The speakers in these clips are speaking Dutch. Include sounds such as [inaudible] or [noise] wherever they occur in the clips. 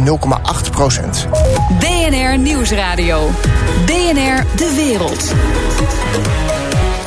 0,8 procent. BNR Nieuwsradio. BNR De Wereld.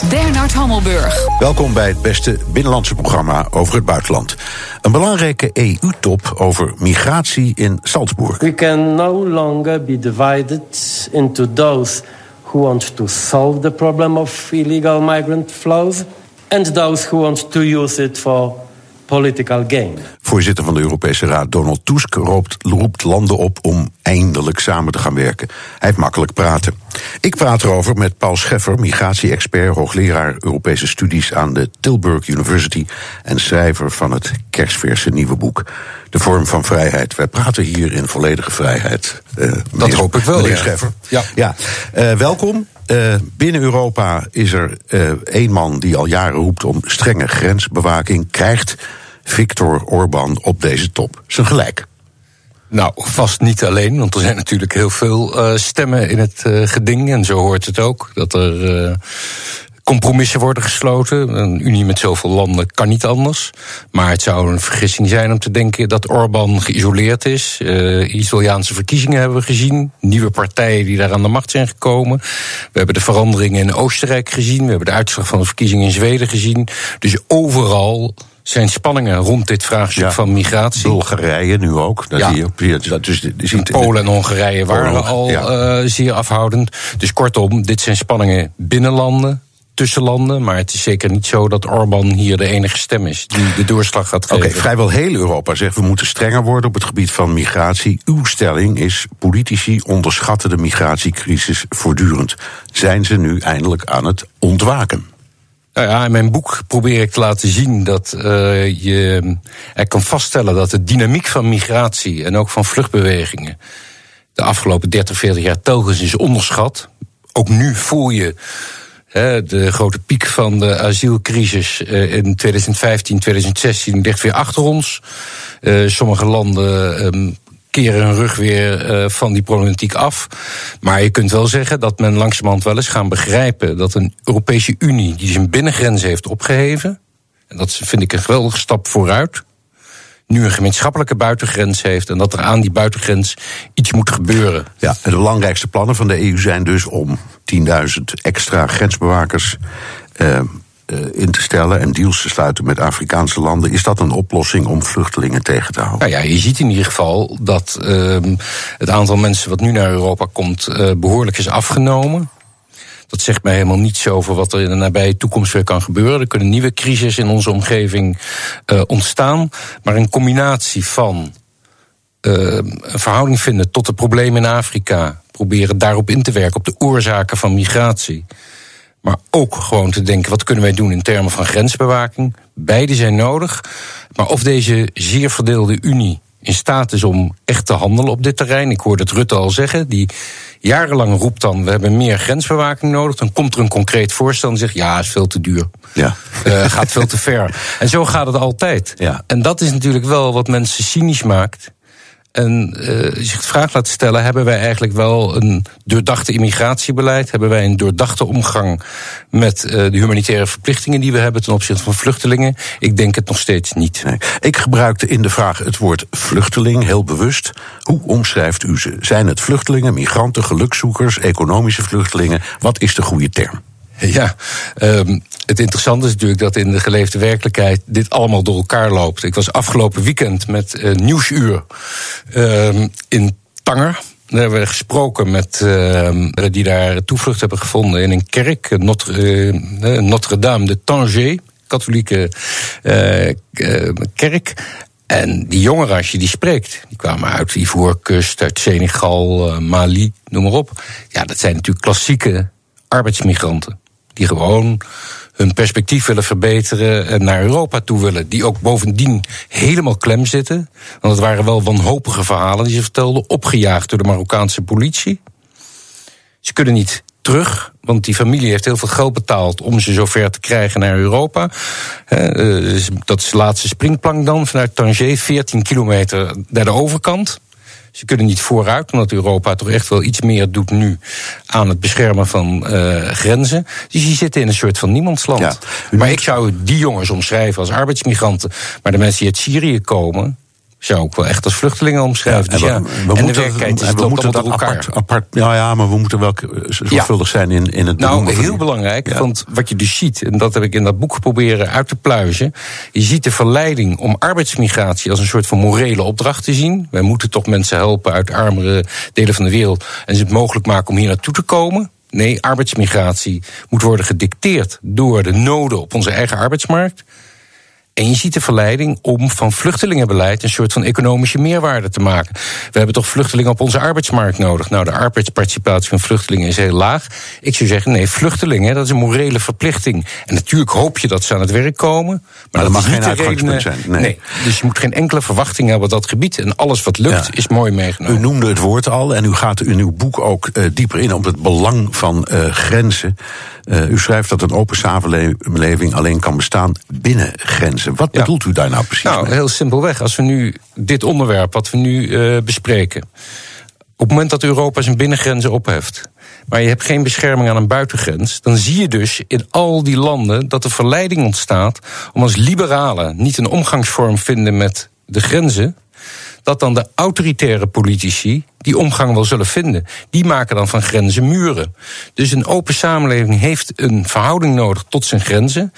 Bernard Hammelburg. Welkom bij het beste binnenlandse programma over het buitenland. Een belangrijke EU-top over migratie in Salzburg. We can no longer be divided into those who want to solve the problem of illegal migrant flows and those who want to use it for political gain. Voorzitter van de Europese Raad Donald Tusk roept, roept landen op om eindelijk samen te gaan werken. Hij heeft makkelijk praten. Ik praat erover met Paul Scheffer, migratie-expert, hoogleraar Europese studies aan de Tilburg University en schrijver van het kerstverse nieuwe boek De Vorm van Vrijheid. Wij praten hier in volledige vrijheid. Uh, Dat hoop ik wel, meneer ja. Scheffer. Ja. ja. Uh, welkom. Uh, binnen Europa is er uh, één man die al jaren roept om strenge grensbewaking. Krijgt Viktor Orban op deze top zijn gelijk? Nou, vast niet alleen, want er zijn natuurlijk heel veel uh, stemmen in het geding. En zo hoort het ook. Dat er compromissen worden gesloten. Een unie met zoveel landen kan niet anders. Maar het zou een vergissing zijn om te denken dat Orbán geïsoleerd is. Uh, Italiaanse verkiezingen hebben we gezien. Nieuwe partijen die daar aan de macht zijn gekomen. We hebben de veranderingen in Oostenrijk gezien. We hebben de uitslag van de verkiezingen in Zweden gezien. Dus overal zijn spanningen rond dit vraagstuk ja, van migratie. Bulgarije nu ook. Dat ja. dus, dus Polen en Hongarije waren Polen, al ja. uh, zeer afhoudend. Dus kortom, dit zijn spanningen binnen landen tussen landen. Maar het is zeker niet zo dat Orbán hier de enige stem is die de doorslag gaat geven. Oké, okay, vrijwel heel Europa zegt we moeten strenger worden op het gebied van migratie. Uw stelling is: politici onderschatten de migratiecrisis voortdurend. Zijn ze nu eindelijk aan het ontwaken? Nou ja, in mijn boek probeer ik te laten zien dat uh, je er kan vaststellen dat de dynamiek van migratie en ook van vluchtbewegingen de afgelopen 30, 40 jaar telkens is onderschat. Ook nu voel je de grote piek van de asielcrisis in 2015, 2016 ligt weer achter ons. Sommige landen keren hun rug weer van die problematiek af. Maar je kunt wel zeggen dat men langzamerhand wel eens gaan begrijpen dat een Europese Unie die zijn binnengrenzen heeft opgeheven. En dat vind ik een geweldige stap vooruit nu een gemeenschappelijke buitengrens heeft en dat er aan die buitengrens iets moet gebeuren. Ja, de belangrijkste plannen van de EU zijn dus om 10.000 extra grensbewakers uh, uh, in te stellen en deals te sluiten met Afrikaanse landen. Is dat een oplossing om vluchtelingen tegen te houden? Nou ja, je ziet in ieder geval dat uh, het aantal mensen wat nu naar Europa komt uh, behoorlijk is afgenomen. Dat zegt mij helemaal niets over wat er in de nabije toekomst weer kan gebeuren. Er kunnen nieuwe crises in onze omgeving uh, ontstaan. Maar een combinatie van uh, een verhouding vinden tot de problemen in Afrika. Proberen daarop in te werken, op de oorzaken van migratie. Maar ook gewoon te denken, wat kunnen wij doen in termen van grensbewaking? Beide zijn nodig. Maar of deze zeer verdeelde Unie in staat is om echt te handelen op dit terrein. Ik hoorde het Rutte al zeggen. Die jarenlang roept dan: we hebben meer grensbewaking nodig. Dan komt er een concreet voorstel en zegt: ja, is veel te duur. Ja. Uh, gaat veel te ver. [laughs] En zo gaat het altijd. Ja. En dat is natuurlijk wel wat mensen cynisch maakt. En uh, zich de vraag laten stellen: hebben wij eigenlijk wel een doordachte immigratiebeleid? Hebben wij een doordachte omgang met uh, de humanitaire verplichtingen die we hebben ten opzichte van vluchtelingen? Ik denk het nog steeds niet. Nee. Ik gebruikte in de vraag het woord vluchteling heel bewust. Hoe omschrijft u ze? Zijn het vluchtelingen, migranten, gelukzoekers, economische vluchtelingen? Wat is de goede term? Ja, um, het interessante is natuurlijk dat in de geleefde werkelijkheid dit allemaal door elkaar loopt. Ik was afgelopen weekend met uh, Nieuwsuur um, in Tanger. Daar hebben we gesproken met uh, die daar toevlucht hebben gevonden in een kerk, Notre, uh, Notre-Dame de Tanger, katholieke kerk. En die jongeren, als je die spreekt, die kwamen uit Ivoorkust, uit Senegal, Mali, noem maar op. Ja, dat zijn natuurlijk klassieke arbeidsmigranten. Die gewoon hun perspectief willen verbeteren en naar Europa toe willen. Die ook bovendien helemaal klem zitten. Want het waren wel wanhopige verhalen die ze vertelden. Opgejaagd door de Marokkaanse politie. Ze kunnen niet terug, want die familie heeft heel veel geld betaald om ze zover te krijgen naar Europa. Dat is de laatste springplank dan vanuit Tanger, 14 kilometer naar de overkant. Ze kunnen niet vooruit, omdat Europa toch echt wel iets meer doet nu aan het beschermen van uh, grenzen. Dus die zitten in een soort van niemandsland. Ja, maar ik zou die jongens omschrijven als arbeidsmigranten. Maar de mensen die uit Syrië komen, zou ik wel echt als vluchtelingen omschrijven. dus ja, we, we en de moeten, werkelijkheid is we moeten dat elkaar. apart, apart. Ja, ja, maar we moeten wel zorgvuldig zijn in, in het Nou, heel die- belangrijk, Ja. want wat je dus ziet, en dat heb ik in dat boek geprobeerd uit te pluizen. Je ziet de verleiding om arbeidsmigratie als een soort van morele opdracht te zien. Wij moeten toch mensen helpen uit armere delen van de wereld en ze het mogelijk maken om hier naartoe te komen. Nee, arbeidsmigratie moet worden gedicteerd door de noden op onze eigen arbeidsmarkt. En je ziet de verleiding om van vluchtelingenbeleid een soort van economische meerwaarde te maken. We hebben toch vluchtelingen op onze arbeidsmarkt nodig? Nou, de arbeidsparticipatie van vluchtelingen is heel laag. Ik zou zeggen, nee, vluchtelingen, dat is een morele verplichting. En natuurlijk hoop je dat ze aan het werk komen. Maar, dat mag geen uitgangspunt zijn, nee. Dus je moet geen enkele verwachting hebben op dat gebied. En alles wat lukt, Ja. is mooi U meegenomen. noemde het woord al en u gaat in uw boek ook eh, dieper in op het belang van eh, grenzen. Eh, u schrijft dat een open samenleving alleen kan bestaan binnen grenzen. Wat Ja. bedoelt u daar nou precies Nou, mee? heel simpelweg. Als we nu dit onderwerp wat we nu eh, bespreken. Op het moment dat Europa zijn binnengrenzen opheft. maar je hebt geen bescherming aan een buitengrens. dan zie je dus in al die landen dat de verleiding ontstaat. om als liberalen niet een omgangsvorm vinden met de grenzen. dat dan de autoritaire politici die omgang wel zullen vinden. Die maken dan van grenzen muren. Dus een open samenleving heeft een verhouding nodig tot zijn grenzen.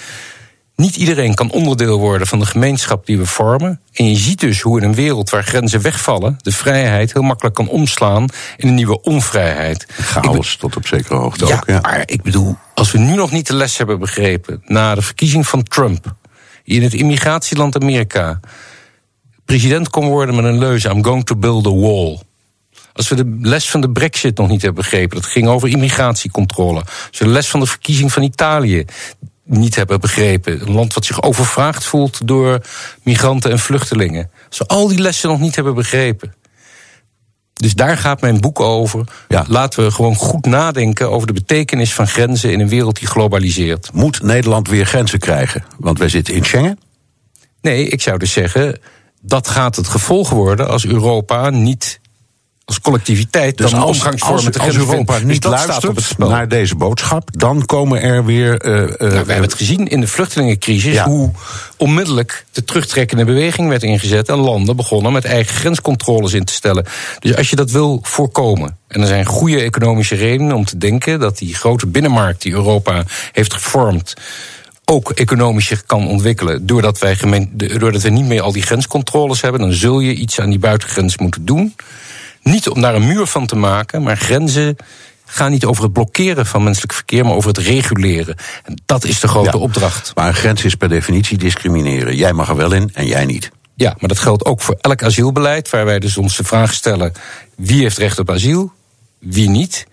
Niet iedereen kan onderdeel worden van de gemeenschap die we vormen. En je ziet dus hoe in een wereld waar grenzen wegvallen, de vrijheid heel makkelijk kan omslaan in een nieuwe onvrijheid. Chaos tot op zekere hoogte ja, ook. Ja. maar ik bedoel, als we nu nog niet de les hebben begrepen na de verkiezing van Trump in het immigratieland Amerika president kon worden met een leuze: I'm going to build a wall. Als we de les van de Brexit nog niet hebben begrepen, dat ging over immigratiecontrole. Als we de les van de verkiezing van Italië niet hebben begrepen, een land wat zich overvraagd voelt door migranten en vluchtelingen. We al die lessen nog niet hebben begrepen. Dus daar gaat mijn boek over. Ja. Laten we gewoon goed nadenken over de betekenis van grenzen in een wereld die globaliseert. Moet Nederland weer grenzen krijgen? Want wij zitten in Schengen. Nee, ik zou dus zeggen, dat gaat het gevolg worden als Europa niet als collectiviteit Dus dan als, omgangsvorm als, met de als Europa. Dus niet luistert naar deze boodschap, dan komen er weer. eh, eh, Nou, we hebben het gezien in de vluchtelingencrisis Ja. hoe onmiddellijk de terugtrekkende beweging werd ingezet en landen begonnen met eigen grenscontroles in te stellen. Dus als je dat wil voorkomen, en er zijn goede economische redenen om te denken dat die grote binnenmarkt die Europa heeft gevormd ook economisch zich kan ontwikkelen. Doordat wij, gemeen, doordat we niet meer al die grenscontroles hebben, dan zul je iets aan die buitengrens moeten doen. Niet om daar een muur van te maken, maar grenzen gaan niet over het blokkeren van menselijk verkeer, maar over het reguleren. En dat is de grote Ja. opdracht. Maar een grens is per definitie discrimineren. Jij mag er wel in en jij niet. Ja, maar dat geldt ook voor elk asielbeleid, waar wij dus ons de vraag stellen: wie heeft recht op asiel, wie niet.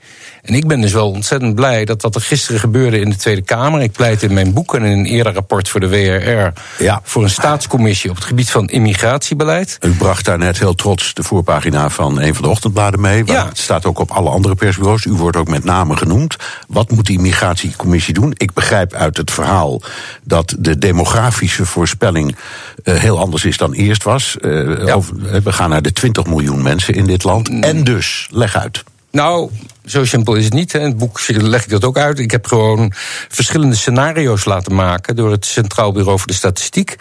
En ik ben dus wel ontzettend blij dat wat er gisteren gebeurde in de Tweede Kamer. Ik pleit in mijn boek en in een eerder rapport voor de WRR Ja. voor een staatscommissie op het gebied van immigratiebeleid. U bracht daar net heel trots de voorpagina van een van de ochtendbladen mee. waar Ja. Het staat ook op alle andere persbureaus. U wordt ook met name genoemd. Wat moet die migratiecommissie doen? Ik begrijp uit het verhaal dat de demografische voorspelling eh, heel anders is dan eerst was. Eh, Ja. over- we gaan naar de 20 miljoen mensen in dit land. En dus, leg uit. Nou, zo simpel is het niet. In het boek leg ik dat ook uit. Ik heb gewoon verschillende scenario's laten maken door het Centraal Bureau voor de Statistiek.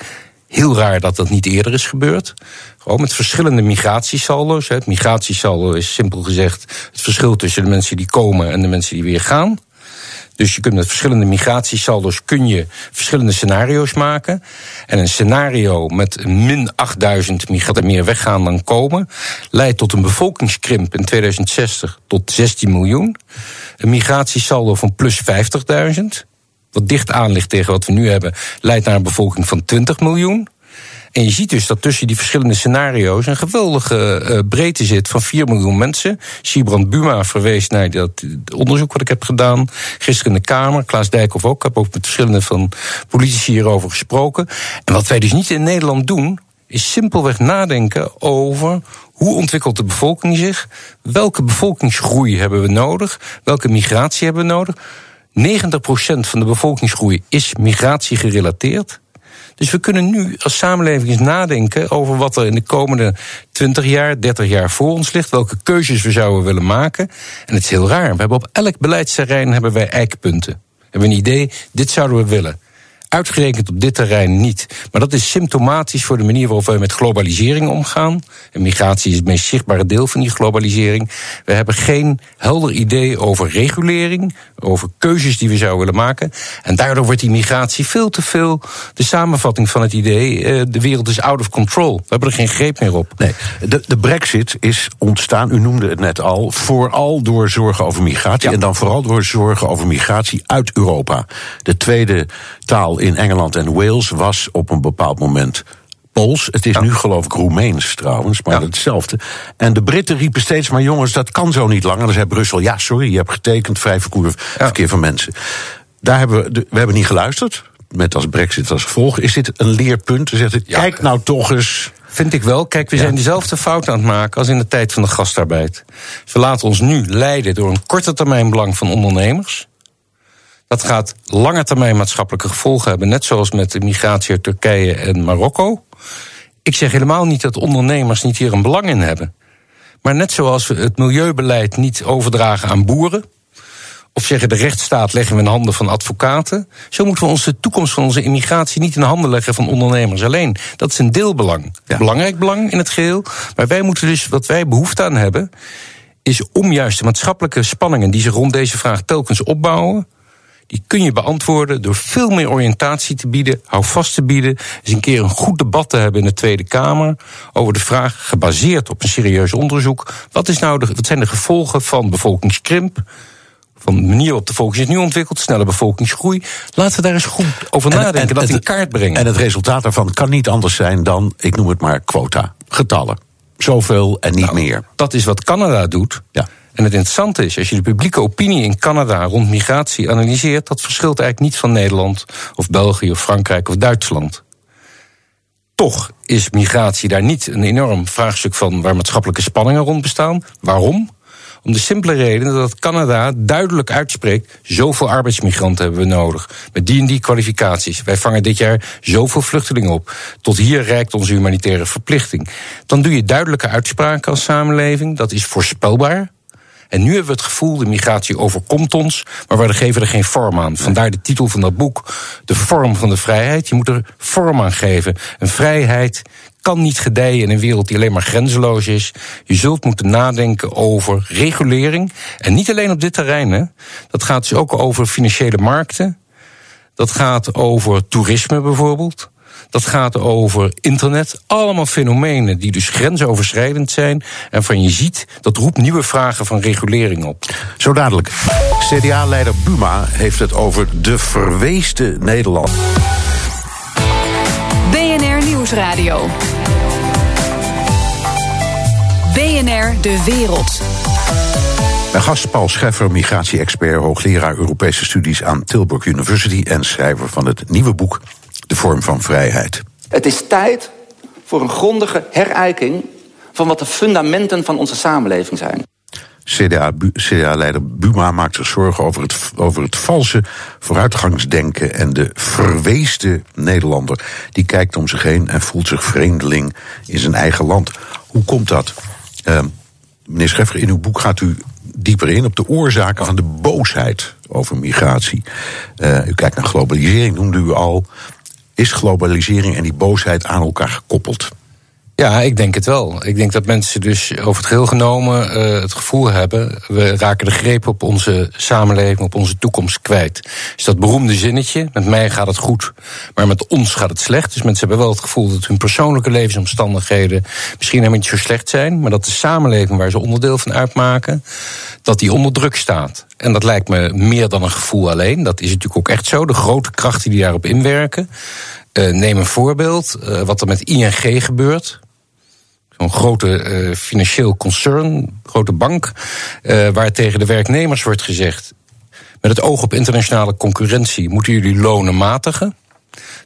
Heel raar dat dat niet eerder is gebeurd. Gewoon met verschillende migratiesaldo's. Het migratiesaldo is simpel gezegd het verschil tussen de mensen die komen en de mensen die weer gaan. Dus je kunt met verschillende migratiesaldo's kun je verschillende scenario's maken. En een scenario met min 8000 migranten meer weggaan dan komen, leidt tot een bevolkingskrimp in 2060 tot 16 miljoen. Een migratiesaldo van plus 50.000, wat dicht aan ligt tegen wat we nu hebben, leidt naar een bevolking van 20 miljoen. En je ziet dus dat tussen die verschillende scenario's een geweldige eh, breedte zit van 4 miljoen mensen. Sibrand Buma verwees naar dat onderzoek wat ik heb gedaan gisteren in de Kamer. Klaas Dijkhoff ook. Ik heb ook met verschillende van politici hierover gesproken. En wat wij dus niet in Nederland doen, is simpelweg nadenken over hoe ontwikkelt de bevolking zich, welke bevolkingsgroei hebben we nodig, welke migratie hebben we nodig. 90% van de bevolkingsgroei is migratie gerelateerd. Dus we kunnen nu als samenleving eens nadenken over wat er in de komende 20 jaar, 30 jaar voor ons ligt, welke keuzes we zouden willen maken. En het is heel raar. We hebben op elk beleidsterrein hebben wij eikpunten. We hebben een idee, dit zouden we willen. Uitgerekend op dit terrein niet. Maar dat is symptomatisch voor de manier waarop wij met globalisering omgaan. En migratie is het meest zichtbare deel van die globalisering. We hebben geen helder idee over regulering, over keuzes die we zouden willen maken. En daardoor wordt die migratie veel te veel de samenvatting van het idee: eh, de wereld is out of control. We hebben er geen greep meer op. Nee, de, de brexit is ontstaan, u noemde het net al, vooral door zorgen over migratie. En dan vooral door zorgen over migratie uit Europa. De tweede taal in Engeland en Wales was op een bepaald moment Pools. Het is nu geloof ik Roemeens trouwens, maar hetzelfde. En de Britten riepen steeds maar jongens, dat kan zo niet langer. Dan zei Brussel, ja sorry, je hebt getekend, vrij verkeer, verkeer van mensen. Daar hebben we, we hebben niet geluisterd, met als brexit als gevolg. Is dit een leerpunt? Zegt het, kijk nou toch eens... Vind ik wel. Kijk, we zijn dezelfde fout aan het maken als in de tijd van de gastarbeid. We laten ons nu leiden door een korte termijn belang van ondernemers. Dat gaat lange termijn maatschappelijke gevolgen hebben, net zoals met de migratie uit Turkije en Marokko. Ik zeg helemaal niet dat ondernemers niet hier een belang in hebben. Maar net zoals we het milieubeleid niet overdragen aan boeren, of zeggen de rechtsstaat leggen we in handen van advocaten. Zo moeten we onze de toekomst van onze immigratie niet in de handen leggen van ondernemers alleen. Dat is een deelbelang. Belangrijk belang in het geheel. Maar wij moeten dus, wat wij behoefte aan hebben, is om juist de maatschappelijke spanningen die zich rond deze vraag telkens opbouwen, die kun je beantwoorden door veel meer oriëntatie te bieden, hou vast te bieden, eens een keer een goed debat te hebben in de Tweede Kamer over de vraag, gebaseerd op een serieus onderzoek, wat, is nou de, wat zijn de gevolgen van bevolkingskrimp, van de manier waarop de bevolking zich nu ontwikkelt, snelle bevolkingsgroei. Laten we daar eens goed over nadenken, en, dat in kaart brengen. En het resultaat daarvan kan niet anders zijn dan, ik noem het maar quota, getallen. Zoveel en niet nou, meer. Dat is wat Canada doet. Ja. En het interessante is, als je de publieke opinie in Canada rond migratie analyseert, dat verschilt eigenlijk niet van Nederland of België of Frankrijk of Duitsland. Toch is migratie daar niet een enorm vraagstuk van waar maatschappelijke spanningen rond bestaan. Waarom? Om de simpele reden dat Canada duidelijk uitspreekt: zoveel arbeidsmigranten hebben we nodig. Met die en die kwalificaties. Wij vangen dit jaar zoveel vluchtelingen op. Tot hier reikt onze humanitaire verplichting. Dan doe je duidelijke uitspraken als samenleving. Dat is voorspelbaar. En nu hebben we het gevoel, de migratie overkomt ons, maar we geven er geen vorm aan. Vandaar de titel van dat boek, De vorm van de vrijheid. Je moet er vorm aan geven. Een vrijheid kan niet gedijen in een wereld die alleen maar grenzeloos is. Je zult moeten nadenken over regulering. En niet alleen op dit terrein. Hè. Dat gaat dus ook over financiële markten. Dat gaat over toerisme bijvoorbeeld. Dat gaat over internet. Allemaal fenomenen die dus grensoverschrijdend zijn. En van je ziet, dat roept nieuwe vragen van regulering op. Zo dadelijk. CDA-leider Buma heeft het over de verweeste Nederland. BNR Nieuwsradio. BNR De Wereld. Mijn gast Paul Scheffer, migratie-expert, hoogleraar Europese studies aan Tilburg University en schrijver van het nieuwe boek De vorm van vrijheid. Het is tijd voor een grondige herijking van wat de fundamenten van onze samenleving zijn. CDA-leider Buma maakt zich zorgen over het, over het valse vooruitgangsdenken en de verweesde Nederlander. Die kijkt om zich heen en voelt zich vreemdeling in zijn eigen land. Hoe komt dat? Uh, meneer Scheffer, in uw boek gaat u dieper in op de oorzaken van de boosheid over migratie. Uh, u kijkt naar globalisering, noemde u al. Is globalisering en die boosheid aan elkaar gekoppeld? Ja, ik denk het wel. Ik denk dat mensen dus over het geheel genomen uh, het gevoel hebben... we raken de greep op onze samenleving, op onze toekomst kwijt. Is dat beroemde zinnetje, met mij gaat het goed, maar met ons gaat het slecht. Dus mensen hebben wel het gevoel dat hun persoonlijke levensomstandigheden... misschien helemaal niet zo slecht zijn... maar dat de samenleving waar ze onderdeel van uitmaken... dat die onder druk staat. En dat lijkt me meer dan een gevoel alleen. Dat is natuurlijk ook echt zo. De grote krachten die daarop inwerken... Uh, neem een voorbeeld, uh, wat er met ING gebeurt. Zo'n grote uh, financieel concern, grote bank, waar tegen de werknemers wordt gezegd: met het oog op internationale concurrentie moeten jullie lonen matigen.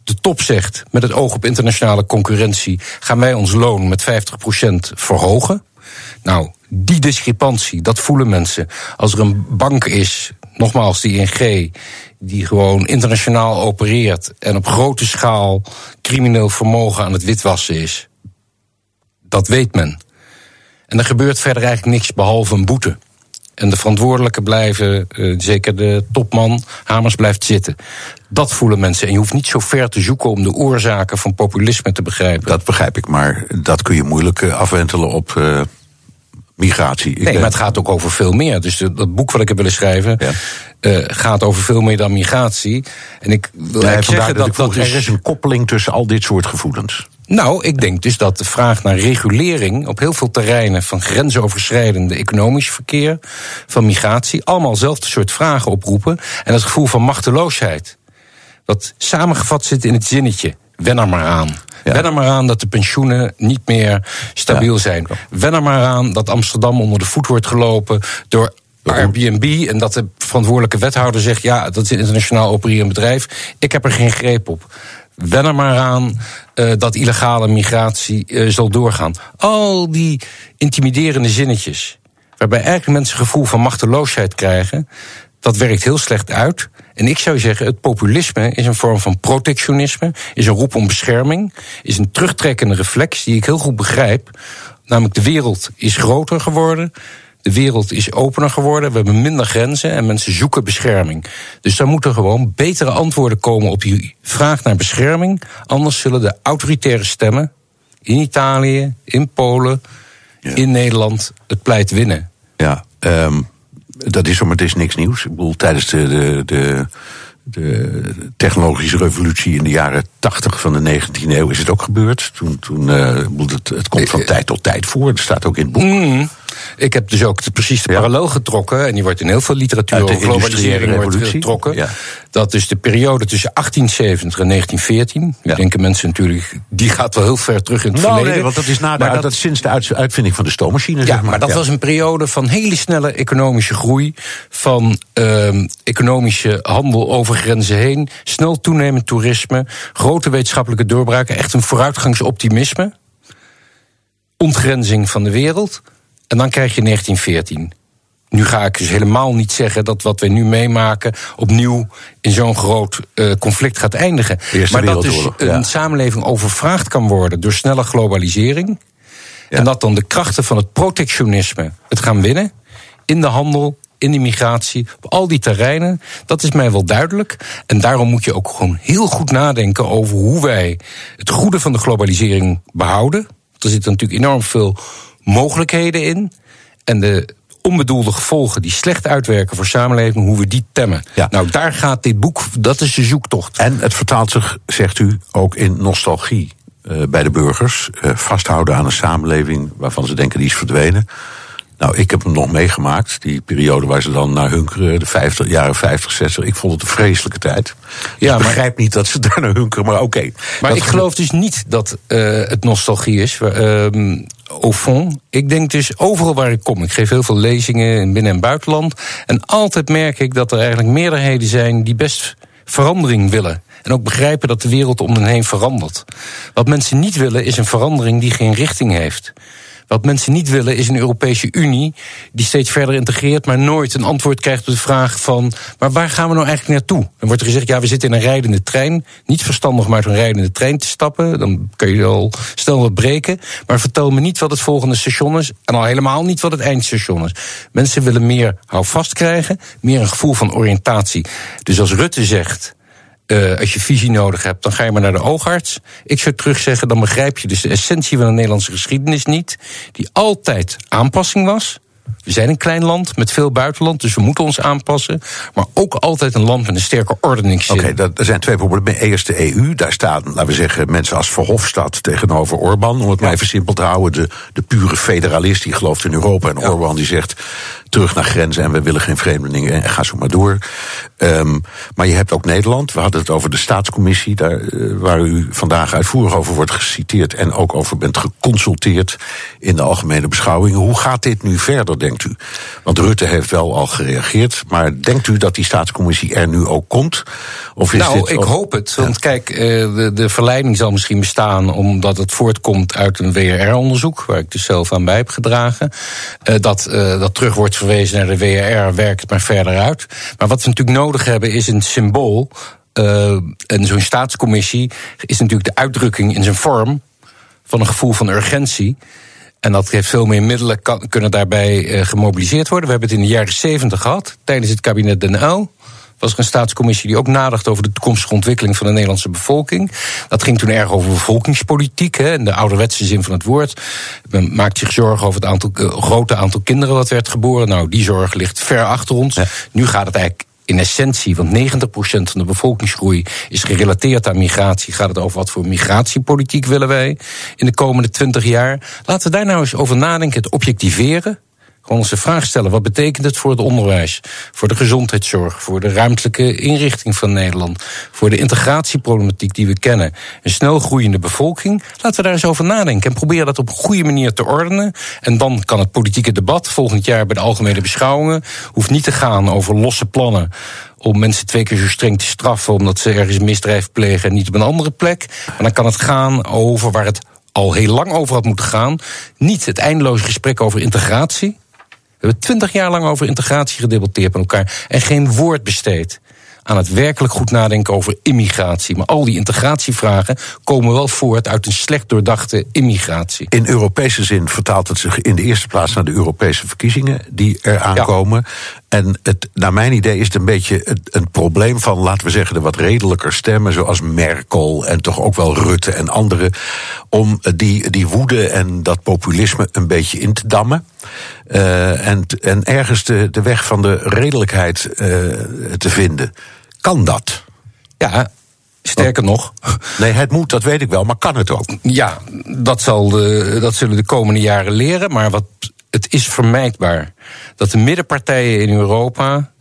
De top zegt: met het oog op internationale concurrentie gaan wij ons loon met 50% verhogen. Nou, die discrepantie, dat voelen mensen. Als er een bank is, nogmaals die ING, die gewoon internationaal opereert en op grote schaal crimineel vermogen aan het witwassen is. Dat weet men. En er gebeurt verder eigenlijk niks behalve een boete. En de verantwoordelijken blijven, uh, zeker de topman, Hamers blijft zitten. Dat voelen mensen. En je hoeft niet zo ver te zoeken om de oorzaken van populisme te begrijpen. Dat begrijp ik, maar dat kun je moeilijk afwentelen op uh, migratie. nee, maar het gaat ook over veel meer. Dus dat boek wat ik heb willen schrijven ja. uh, gaat over veel meer dan migratie. En ik wil ja, zeggen dat, dat, dat er is een koppeling tussen al dit soort gevoelens. Nou, ik denk dus dat de vraag naar regulering op heel veel terreinen van grensoverschrijdende economisch verkeer, van migratie, allemaal hetzelfde soort vragen oproepen. En het gevoel van machteloosheid. Dat samengevat zit in het zinnetje. Wen er maar aan. Ja. Wen er maar aan dat de pensioenen niet meer stabiel ja. zijn. Wen er maar aan dat Amsterdam onder de voet wordt gelopen door Airbnb. En dat de verantwoordelijke wethouder zegt: ja, dat is een internationaal opererend bedrijf. Ik heb er geen greep op. Wen er maar aan uh, dat illegale migratie uh, zal doorgaan. Al die intimiderende zinnetjes. Waarbij eigenlijk mensen een gevoel van machteloosheid krijgen. Dat werkt heel slecht uit. En ik zou zeggen, het populisme is een vorm van protectionisme, is een roep om bescherming, is een terugtrekkende reflex die ik heel goed begrijp. Namelijk, de wereld is groter geworden. De wereld is opener geworden, we hebben minder grenzen en mensen zoeken bescherming. Dus daar moeten gewoon betere antwoorden komen op die vraag naar bescherming. Anders zullen de autoritaire stemmen in Italië, in Polen, ja. in Nederland het pleit winnen. Ja, um, dat is, maar het is niks nieuws. Ik bedoel, tijdens de, de, de, de technologische revolutie in de jaren 80 van de 19e eeuw is het ook gebeurd. Toen, toen uh, het, het komt van tijd tot tijd voor. Dat staat ook in het boek. Mm. Ik heb dus ook de, precies de ja. parallel getrokken. En die wordt in heel veel literatuur over globalisering wordt getrokken. Ja. Dat is de periode tussen 1870 en 1914. Ja. denken mensen natuurlijk, die gaat wel heel ver terug in het nou, verleden. Nee, want dat is na de, dat, dat sinds de uitvinding van de stoommachine. Ja, zeg maar. maar dat was een periode van hele snelle economische groei. Van uh, economische handel over grenzen heen. Snel toenemend toerisme. Grote wetenschappelijke doorbraken. Echt een vooruitgangsoptimisme. Ontgrenzing van de wereld. En dan krijg je 1914. Nu ga ik dus helemaal niet zeggen dat wat we nu meemaken opnieuw in zo'n groot uh, conflict gaat eindigen. Maar dat dus een ja. samenleving overvraagd kan worden door snelle globalisering. Ja. En dat dan de krachten van het protectionisme het gaan winnen. In de handel, in de migratie, op al die terreinen. Dat is mij wel duidelijk. En daarom moet je ook gewoon heel goed nadenken over hoe wij het goede van de globalisering behouden. Er zitten natuurlijk enorm veel mogelijkheden in. En de onbedoelde gevolgen die slecht uitwerken voor samenleving, hoe we die temmen. Ja. Nou, daar gaat dit boek, dat is de zoektocht. En het vertaalt zich, zegt u, ook in nostalgie uh, bij de burgers. Uh, vasthouden aan een samenleving waarvan ze denken die is verdwenen. Nou, ik heb hem nog meegemaakt, die periode waar ze dan naar hunkeren, de 50, jaren 50, 60. Ik vond het een vreselijke tijd. Ja, ik begrijp niet dat ze daar naar hunkeren, maar oké. Okay. Maar dat ik geloof dus niet dat uh, het nostalgie is. Uh, au fond, ik denk dus overal waar ik kom. Ik geef heel veel lezingen in binnen- en buitenland. En altijd merk ik dat er eigenlijk meerderheden zijn die best verandering willen. En ook begrijpen dat de wereld om hen heen verandert. Wat mensen niet willen is een verandering die geen richting heeft. Wat mensen niet willen is een Europese Unie die steeds verder integreert, maar nooit een antwoord krijgt op de vraag van: maar waar gaan we nou eigenlijk naartoe? Dan wordt er gezegd: ja, we zitten in een rijdende trein. Niet verstandig om uit een rijdende trein te stappen. Dan kun je al snel wat breken. Maar vertel me niet wat het volgende station is. En al helemaal niet wat het eindstation is. Mensen willen meer houvast krijgen, meer een gevoel van oriëntatie. Dus als Rutte zegt. Uh, als je visie nodig hebt, dan ga je maar naar de oogarts. Ik zou terugzeggen, dan begrijp je dus de essentie van de Nederlandse geschiedenis niet. Die altijd aanpassing was. We zijn een klein land met veel buitenland, dus we moeten ons aanpassen. Maar ook altijd een land met een sterke ordeningszin. Oké, okay, er zijn twee problemen. Eerst de EU, daar staan, laten we zeggen, mensen als Verhofstadt tegenover Orbán. Om het ja. maar even simpel te houden. De, de pure federalist die gelooft in Europa. En ja. Orbán die zegt terug naar grenzen en we willen geen vreemdelingen en ga zo maar door. Um, maar je hebt ook Nederland. We hadden het over de staatscommissie, daar, uh, waar u vandaag uitvoerig over wordt geciteerd en ook over bent geconsulteerd in de algemene beschouwingen. Hoe gaat dit nu verder, denkt u? Want Rutte heeft wel al gereageerd, maar denkt u dat die staatscommissie er nu ook komt? Of is nou, dit ik hoop het. Want ja. kijk, uh, de, de verleiding zal misschien bestaan omdat het voortkomt uit een WRR-onderzoek, waar ik dus zelf aan bij heb gedragen. Uh, dat, dat terug wordt verwezen naar de WRR, werkt maar verder uit. Maar wat we natuurlijk nodig hebben is een symbool. Uh, en zo'n staatscommissie is natuurlijk de uitdrukking in zijn vorm van een gevoel van urgentie. En dat heeft veel meer middelen kan, kunnen daarbij uh, gemobiliseerd worden. We hebben het in de jaren 70 gehad, tijdens het kabinet Den Uyl was er een staatscommissie die ook nadacht over de toekomstige ontwikkeling van de Nederlandse bevolking. Dat ging toen erg over bevolkingspolitiek, hè, in de ouderwetse zin van het woord. Men maakt zich zorgen over het aantal, uh, grote aantal kinderen wat werd geboren. Nou, die zorg ligt ver achter ons. Ja. Nu gaat het eigenlijk in essentie, want 90% van de bevolkingsgroei is gerelateerd aan migratie. Gaat het over wat voor migratiepolitiek willen wij in de komende 20 jaar? Laten we daar nou eens over nadenken, het objectiveren. Gewoon ons de vraag stellen: wat betekent het voor het onderwijs, voor de gezondheidszorg, voor de ruimtelijke inrichting van Nederland, voor de integratieproblematiek die we kennen, een snel groeiende bevolking? Laten we daar eens over nadenken en proberen dat op een goede manier te ordenen. En dan kan het politieke debat volgend jaar bij de algemene beschouwingen hoeft niet te gaan over losse plannen om mensen twee keer zo streng te straffen omdat ze ergens misdrijf plegen en niet op een andere plek. Maar dan kan het gaan over waar het al heel lang over had moeten gaan. Niet het eindeloze gesprek over integratie. We hebben twintig jaar lang over integratie gedebatteerd met elkaar en geen woord besteed aan het werkelijk goed nadenken over immigratie. Maar al die integratievragen komen wel voort uit een slecht doordachte immigratie. In Europese zin vertaalt het zich in de eerste plaats naar de Europese verkiezingen die er aankomen. Ja. En het, naar mijn idee is het een beetje het, een probleem van, laten we zeggen, de wat redelijker stemmen, zoals Merkel en toch ook wel Rutte en anderen, om die, die woede en dat populisme een beetje in te dammen. Uh, en, en ergens de, de weg van de redelijkheid uh, te vinden. Kan dat? Ja, Sterker nog. Nee, het moet, dat weet ik wel, maar kan het ook? Ja, dat, zal de, dat zullen de komende jaren leren. Maar wat, het is vermijdbaar dat de middenpartijen in Europa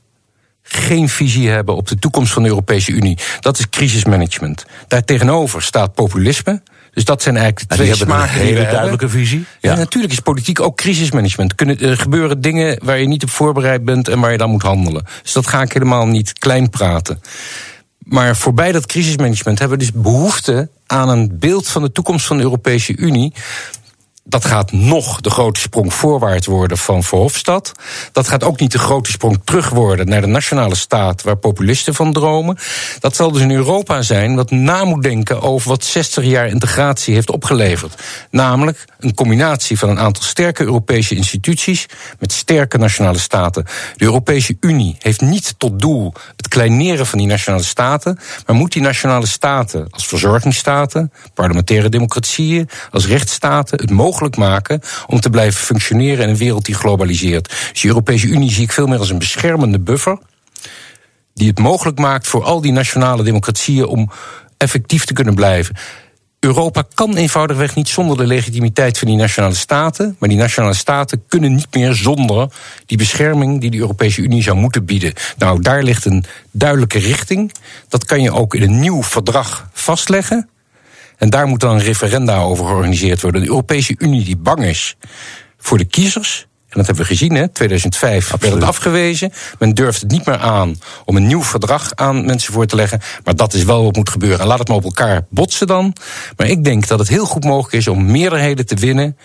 geen visie hebben op de toekomst van de Europese Unie. Dat is crisismanagement. Daartegenover staat populisme. Dus dat zijn eigenlijk de twee die smaken. Een hele duidelijke visie. Ja. ja. natuurlijk is politiek ook crisismanagement. Kunnen, er gebeuren dingen waar je niet op voorbereid bent en waar je dan moet handelen. Dus dat ga ik helemaal niet klein praten. Maar voorbij dat crisismanagement hebben we dus behoefte aan een beeld van de toekomst van de Europese Unie dat gaat nog de grote sprong voorwaarts worden van Verhofstadt. Dat gaat ook niet de grote sprong terug worden naar de nationale staat waar populisten van dromen. Dat zal dus in Europa zijn wat na moet denken over wat 60 jaar integratie heeft opgeleverd. Namelijk een combinatie van een aantal sterke Europese instituties met sterke nationale staten. De Europese Unie heeft niet tot doel het kleineren van die nationale staten, maar moet die nationale staten als verzorgingsstaten, parlementaire democratieën, als rechtsstaten het mogelijk mogelijk maken om te blijven functioneren in een wereld die globaliseert. Dus de Europese Unie zie ik veel meer als een beschermende buffer. Die het mogelijk maakt voor al die nationale democratieën om effectief te kunnen blijven. Europa kan eenvoudigweg niet zonder de legitimiteit van die nationale staten. Maar die nationale staten kunnen niet meer zonder die bescherming die de Europese Unie zou moeten bieden. Nou, daar ligt een duidelijke richting. Dat kan je ook in een nieuw verdrag vastleggen. En daar moet dan een referenda over georganiseerd worden. De Europese Unie die bang is voor de kiezers. En dat hebben we gezien, hè? 2005 Absoluut. werd het afgewezen. Men durft het niet meer aan om een nieuw verdrag aan mensen voor te leggen. Maar dat is wel wat moet gebeuren. En laat het maar op elkaar botsen dan. Maar ik denk dat het heel goed mogelijk is om meerderheden te winnen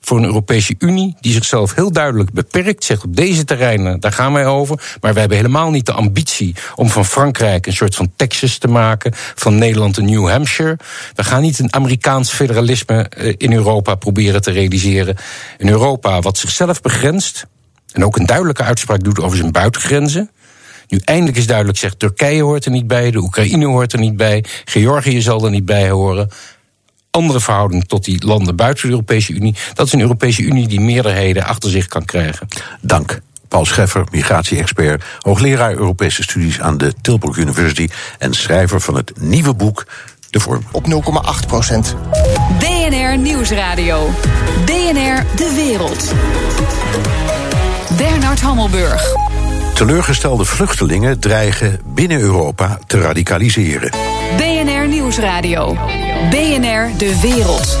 voor een Europese Unie die zichzelf heel duidelijk beperkt. Zegt op deze terreinen, daar gaan wij over. Maar wij hebben helemaal niet de ambitie om van Frankrijk een soort van Texas te maken. Van Nederland een New Hampshire. We gaan niet een Amerikaans federalisme eh, in Europa proberen te realiseren. Een Europa wat zichzelf begrenst. En ook een duidelijke uitspraak doet over zijn buitengrenzen. Nu eindelijk is duidelijk zegt Turkije hoort er niet bij, de Oekraïne hoort er niet bij, Georgië zal er niet bij horen andere verhouding tot die landen buiten de Europese Unie. Dat is een Europese Unie die meerderheden achter zich kan krijgen. Dank. Paul Scheffer, migratie-expert, hoogleraar Europese studies aan de Tilburg University en schrijver van het nieuwe boek De Vorm. Op 0,8 procent. BNR Nieuwsradio. BNR De Wereld. Bernard Hammelburg. Teleurgestelde vluchtelingen dreigen binnen Europa te radicaliseren. BNR Nieuwsradio. BNR De Wereld.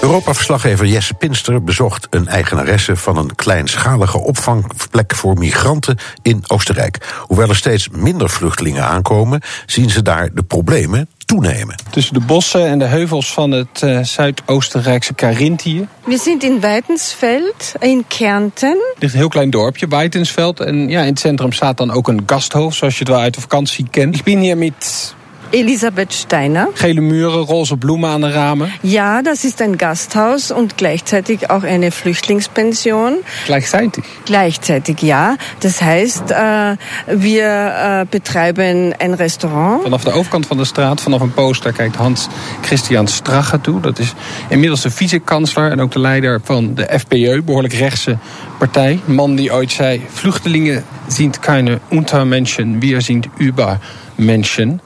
Europa-verslaggever Jesse Pinster bezocht een eigenaresse van een kleinschalige opvangplek voor migranten in Oostenrijk. Hoewel er steeds minder vluchtelingen aankomen, zien ze daar de problemen toenemen. Tussen de bossen en de heuvels van het uh, Zuidoostenrijkse Carinthië. We zijn in Weitensveld in Kärnten. Het ligt een heel klein dorpje, Weitensveld. En ja, in het centrum staat dan ook een gasthof, zoals je het wel uit de vakantie kent. Ik ben hier met Elisabeth Steiner. Gele muren, roze bloemen aan de ramen. Ja, das ist ein Gasthaus und gleichzeitig auch eine Flüchtlingspension. Gleichzeitig. Gleichzeitig, ja. Das heißt, äh, wir äh, betreiben ein Restaurant. Vanaf de overkant van de straat, vanaf een poster, kijkt Hans Christian Strache toe. Dat is inmiddels de vice-kansler en ook de leider van de FPÖ, behoorlijk rechtse partij. Een man die ooit zei: Vluchtelingen zijn keine Untermenschen, wir sind Übermenschen.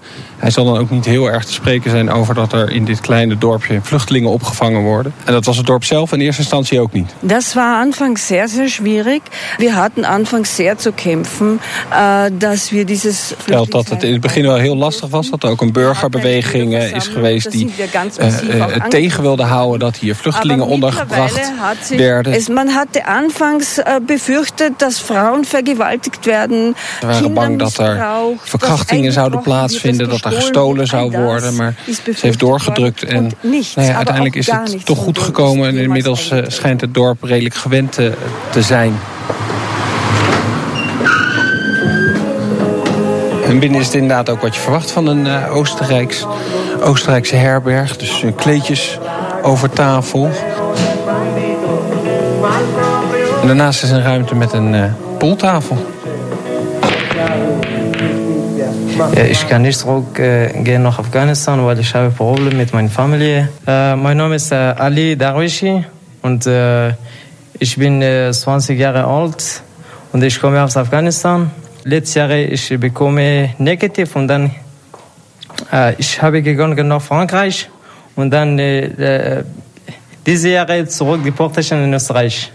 Hij zal dan ook niet heel erg te spreken zijn over dat er in dit kleine dorpje vluchtelingen opgevangen worden. En dat was het dorp zelf in eerste instantie ook niet. Das war anfangs sehr, sehr schwierig. Wir hatten anfangs sehr zu kämpfen, äh, dass wir dieses Vertelt dat het in het begin wel heel lastig was. Dat er ook een burgerbeweging eh, is geweest die uh, tegen wilde houden dat hier vluchtelingen ondergebracht werden. Man hatte anfangs uh, befürchtet dass Frauen vergewaltigt werden. Ze waren bang dat er verkrachtingen zouden plaatsvinden, dat er gestolen zou worden. Maar ze heeft doorgedrukt en nou ja, uiteindelijk is het toch goed gekomen. En inmiddels uh, schijnt het dorp redelijk gewend te, te zijn. En binnen is het inderdaad ook wat je verwacht van een uh, Oostenrijks, Oostenrijkse herberg. Dus uh, kleedjes over tafel. En daarnaast is een ruimte met een uh, pooltafel. Ich kann nicht zurück äh, gehen nach Afghanistan, weil ich habe Probleme mit meiner Familie. Äh, mein Name ist äh, Ali Darwishi und äh, ich bin 20 Jahre alt und ich komme aus Afghanistan. Letztes Jahr ich bekomme negativ und dann ich habe gegangen nach Frankreich und dann diese Jahre zurück Deportation in Österreich.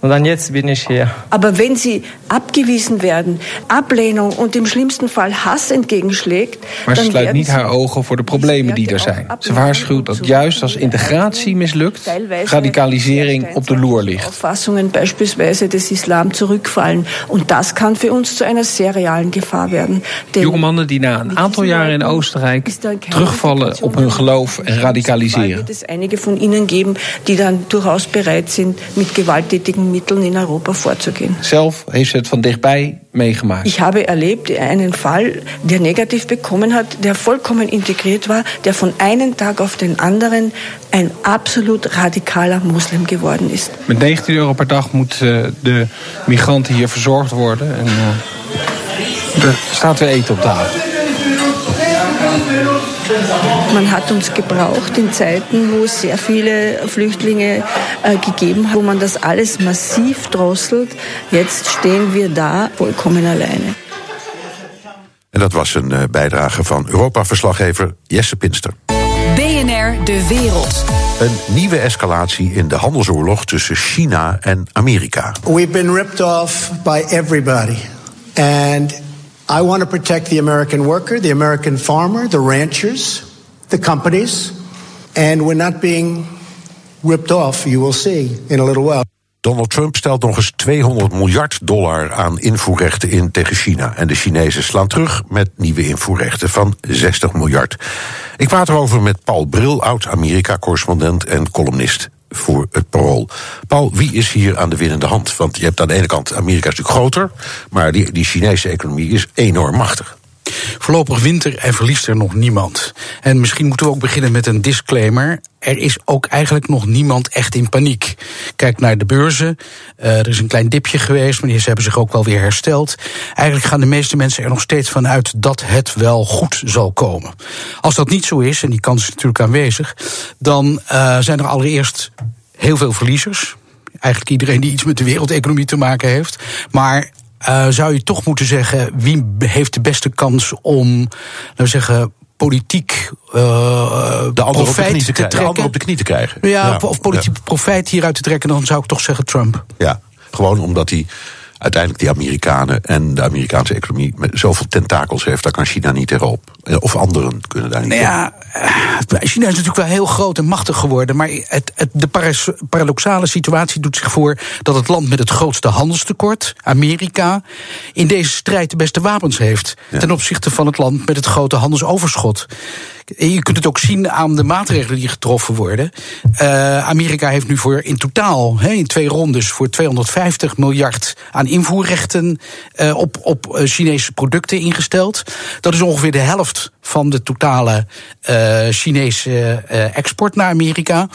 Und dann jetzt bin ich hier. Aber wenn Sie abgewiesen werden, Ablehnung und im schlimmsten Fall Hass entgegenschlägt. Maar ze sluit niet haar ogen voor de problemen die er zijn. Ze waarschuwt dat juist als integratie mislukt, radicalisering op de loer ligt. Auffassungen beispielsweise des Islam zurückfallen. Und das kann für uns zu einer sehr realen Gefahr werden. Jonge mannen die na een aantal jaren in Oostenrijk terugvallen op hun geloof en radicaliseren. Es einige von ihnen geben, die dann durchaus bereit sind, mit gewalttätigen Mitteln in Europa vorzugehen. Zelf heeft ze het van dichtbij meegemaakt. Ich habe erlebt einen Fall, der negativ bekommen hat, der vollkommen integriert war, der von einem Tag auf den anderen ein absolut radikaler Muslim geworden ist. Met 19 euro per dag moeten de migranten hier verzorgd worden. En uh, er staat weer eten op tafel. Man hat uns gebraucht in Zeiten, wo es sehr viele Flüchtlinge äh, gegeben hat, wo man das alles massiv drosselt. Jetzt stehen wir da vollkommen alleine. En dat was een uh, bijdrage van Europa-verslaggever Jesse Pinster. BNR De Wereld. Een nieuwe escalatie in de handelsoorlog tussen China en Amerika. We've been ripped off by everybody. And I want to protect the American worker, the American farmer, the ranchers, the companies. And we're not being ripped off, you will see in a little while. Donald Trump stelt nog eens 200 miljard dollar aan invoerrechten in tegen China. En de Chinezen slaan terug met nieuwe invoerrechten van 60 miljard. Ik praat erover met Paul Bril, oud-Amerika-correspondent en columnist voor het parool. Paul, wie is hier aan de winnende hand? Want je hebt aan de ene kant Amerika is natuurlijk groter, maar die, die Chinese economie is enorm machtig. Voorlopig wint er en verliest er nog niemand. En misschien moeten we ook beginnen met een disclaimer. Er is ook eigenlijk nog niemand echt in paniek. Kijk naar de beurzen. Uh, er is een klein dipje geweest, maar die hebben zich ook wel weer hersteld. Eigenlijk gaan de meeste mensen er nog steeds van uit dat het wel goed zal komen. Als dat niet zo is, en die kans is natuurlijk aanwezig, dan uh, zijn er allereerst heel veel verliezers. Eigenlijk iedereen die iets met de wereldeconomie te maken heeft. Maar uh, zou je toch moeten zeggen, wie heeft de beste kans om, laten we zeggen, politiek uh, de andere profijt op de, te, te trekken. De op de knie te krijgen. Ja, ja. of politiek ja. profijt hieruit te trekken, dan zou ik toch zeggen Trump. Ja, gewoon omdat hij uiteindelijk die Amerikanen en de Amerikaanse economie met zoveel tentakels heeft, daar kan China niet erop. Of anderen kunnen daar niet nou ja, China is natuurlijk wel heel groot en machtig geworden, maar het, het, de paradoxale situatie doet zich voor dat het land met het grootste handelstekort, Amerika, in deze strijd de beste wapens heeft ja. ten opzichte van het land met het grote handelsoverschot. Je kunt het ook zien aan de maatregelen die getroffen worden. Uh, Amerika heeft nu voor in totaal, he, in twee rondes, voor 250 miljard aan invoerrechten uh, op, op uh, Chinese producten ingesteld. Dat is ongeveer de helft van de totale Chinese export naar Amerika.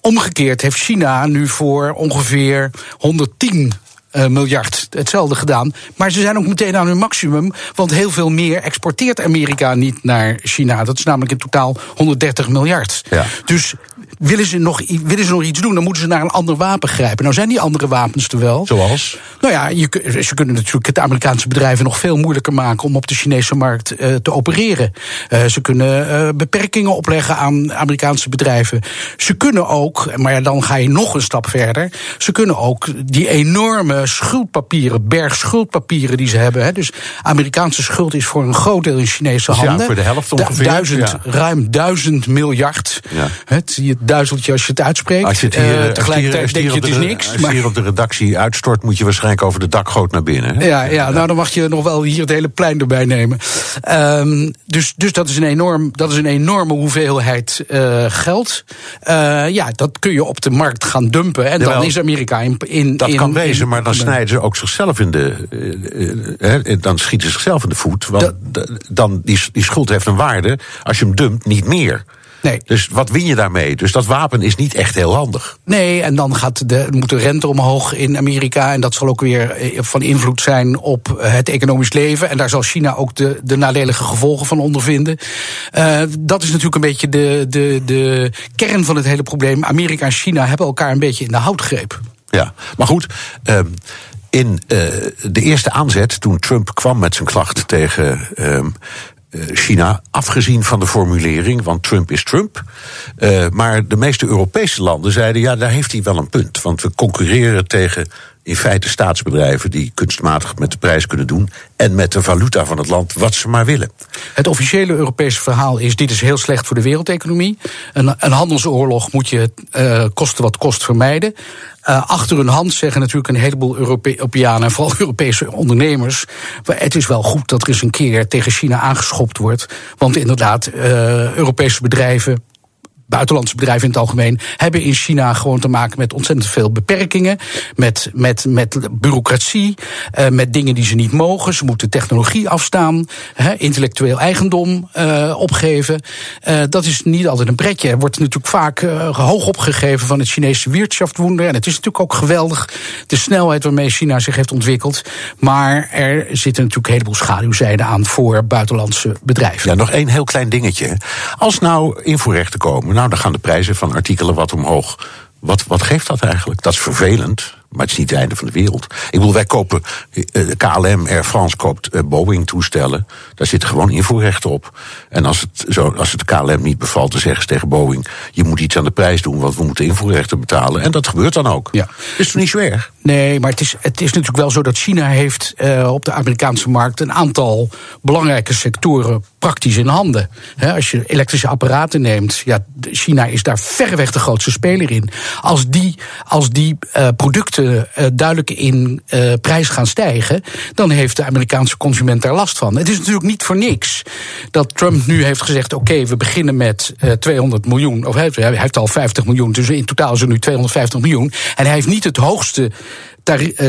Omgekeerd heeft China nu voor ongeveer 110 uh, miljard hetzelfde gedaan. Maar ze zijn ook meteen aan hun maximum. Want heel veel meer exporteert Amerika niet naar China. Dat is namelijk in totaal 130 miljard. Ja. Dus willen ze, nog, willen ze nog iets doen, dan moeten ze naar een ander wapen grijpen. Nou zijn die andere wapens er wel. Zoals? Nou ja, je, ze kunnen natuurlijk het Amerikaanse bedrijven nog veel moeilijker maken om op de Chinese markt uh, te opereren. Uh, ze kunnen uh, beperkingen opleggen aan Amerikaanse bedrijven. Ze kunnen ook, maar ja, dan ga je nog een stap verder. Ze kunnen ook die enorme schuldpapieren, berg schuldpapieren die ze hebben. Hè, dus Amerikaanse schuld is voor een groot deel in Chinese dus handen. Ja, voor de helft ongeveer. Duizend, ja. Ruim duizend miljard. Ja. Het, je duizeltje als je het uitspreekt. Als je het hier, uh, tegelijkertijd denk je het is niks. Als je hier op de redactie uitstort, moet je waarschijnlijk over de dakgoot naar binnen. Hè? Ja, ja, nou dan mag je nog wel hier het hele plein erbij nemen. Um, dus, dus dat, is een enorm, dat is een enorme hoeveelheid uh, geld. Uh, ja, dat kun je op de markt gaan dumpen. En Jawel, dan is Amerika in. in dat in, kan wezen, in, maar dan snijden ze ook zichzelf in de. dan schieten ze zichzelf in de voet. Want dan, die, die schuld heeft een waarde. Als je hem dumpt, niet meer. Nee. Dus wat win je daarmee? Dus dat wapen is niet echt heel handig. Nee, en dan gaat de, moet de rente omhoog in Amerika. En dat zal ook weer van invloed zijn op het economisch leven. En daar zal China ook de, de nadelige gevolgen van ondervinden. Uh, dat is natuurlijk een beetje de, de, de kern van het hele probleem. Amerika en China hebben elkaar een beetje in de houtgreep. Ja, maar goed. Uh, in uh, de eerste aanzet, toen Trump kwam met zijn klacht tegen uh, China, afgezien van de formulering, want Trump is Trump. Uh, maar de meeste Europese landen zeiden: ja, daar heeft hij wel een punt. Want we concurreren tegen in feite staatsbedrijven die kunstmatig met de prijs kunnen doen. en met de valuta van het land wat ze maar willen. Het officiële Europese verhaal is: dit is heel slecht voor de wereldeconomie. Een, een handelsoorlog moet je uh, kosten wat kost vermijden. Uh, achter hun hand zeggen natuurlijk een heleboel Europeanen en vooral [laughs] Europese ondernemers. Het is wel goed dat er eens een keer tegen China aangeschopt wordt. Want inderdaad, uh, Europese bedrijven buitenlandse bedrijven in het algemeen hebben in China gewoon te maken met ontzettend veel beperkingen, met, met, met bureaucratie, uh, met dingen die ze niet mogen. Ze moeten technologie afstaan, intellectueel eigendom uh, opgeven. Uh, dat is niet altijd een pretje. Er wordt natuurlijk vaak hoog opgegeven van het Chinese Wirtschaftswunder. En het is natuurlijk ook geweldig de snelheid waarmee China zich heeft ontwikkeld. Maar er zitten natuurlijk een heleboel schaduwzijden aan voor buitenlandse bedrijven. Ja, nog één heel klein dingetje. Als nou invoerrechten komen nou, dan gaan de prijzen van artikelen wat omhoog. Wat, wat geeft dat eigenlijk? Dat is vervelend, maar het is niet het einde van de wereld. Ik bedoel, wij kopen, uh, KLM, Air France koopt uh, Boeing-toestellen. Daar zitten gewoon invoerrechten op. En als het, zo, als het KLM niet bevalt, dan zeggen ze tegen Boeing... je moet iets aan de prijs doen, want we moeten invoerrechten betalen. En dat gebeurt dan ook. Ja. Is toch niet zo erg? Nee, maar het is, het is natuurlijk wel zo dat China heeft op de Amerikaanse markt... een aantal belangrijke sectoren praktisch in handen. He, als je elektrische apparaten neemt, ja, China is daar verreweg de grootste speler in. Als die, als die producten uh, duidelijk in uh, prijs gaan stijgen, dan heeft de Amerikaanse consument daar last van. Het is natuurlijk niet voor niks dat Trump nu heeft gezegd: oké, we beginnen met 200 miljoen, of hij, hij heeft al 50 miljoen, dus in totaal er nu 250 miljoen. En hij heeft niet het hoogste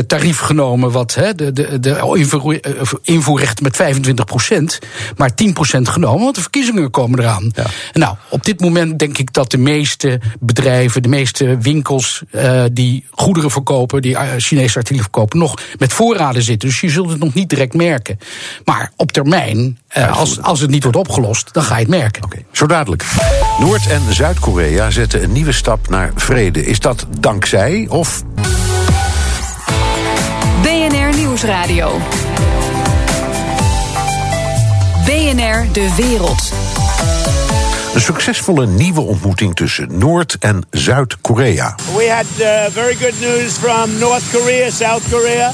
tarief genomen, wat hè, de, de, de invoerrechten met 25 procent, maar 10 procent genomen, want de verkiezingen komen eraan. Ja. Nou, op dit moment denk ik dat de meeste bedrijven, de meeste winkels uh, die goederen verkopen, die Chinese artikelen verkopen, nog met voorraden zitten. Dus je zult het nog niet direct merken. Maar op termijn, uh, als, als het niet wordt opgelost, dan ga je het merken. Okay. Zo dadelijk. Noord- en Zuid-Korea zetten een nieuwe stap naar vrede. Is dat dankzij of Nieuwsradio. BNR De Wereld. Een succesvolle nieuwe ontmoeting tussen Noord- en Zuid-Korea. We had uh, very good news from North Korea, South Korea.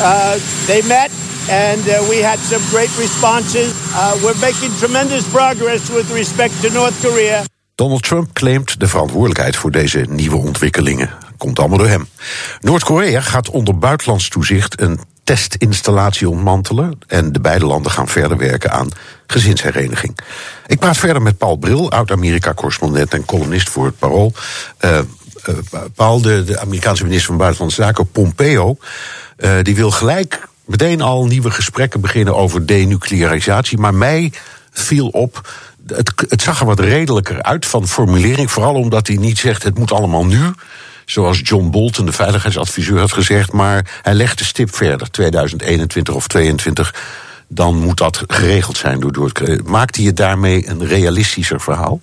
Uh, they met and uh, we had some great responses. Uh, we're making tremendous progress with respect to North Korea. Donald Trump claimt de verantwoordelijkheid voor deze nieuwe ontwikkelingen. Komt allemaal door hem. Noord-Korea gaat onder buitenlands toezicht een testinstallatie ontmantelen. En de beide landen gaan verder werken aan gezinshereniging. Ik praat verder met Paul Bril, oud-Amerika-correspondent en columnist voor het Parool. Uh, uh, Paul, de, de, Amerikaanse minister van Buitenlandse Zaken, Pompeo, uh, die wil gelijk meteen al nieuwe gesprekken beginnen over denuclearisatie. Maar mij viel op. Het, het zag er wat redelijker uit van formulering. Vooral omdat hij niet zegt: het moet allemaal nu zoals John Bolton, de veiligheidsadviseur, had gezegd. Maar hij legt de stip verder, 2021 of 2022. Dan moet dat geregeld zijn door, het. Maakt hij het daarmee een realistischer verhaal?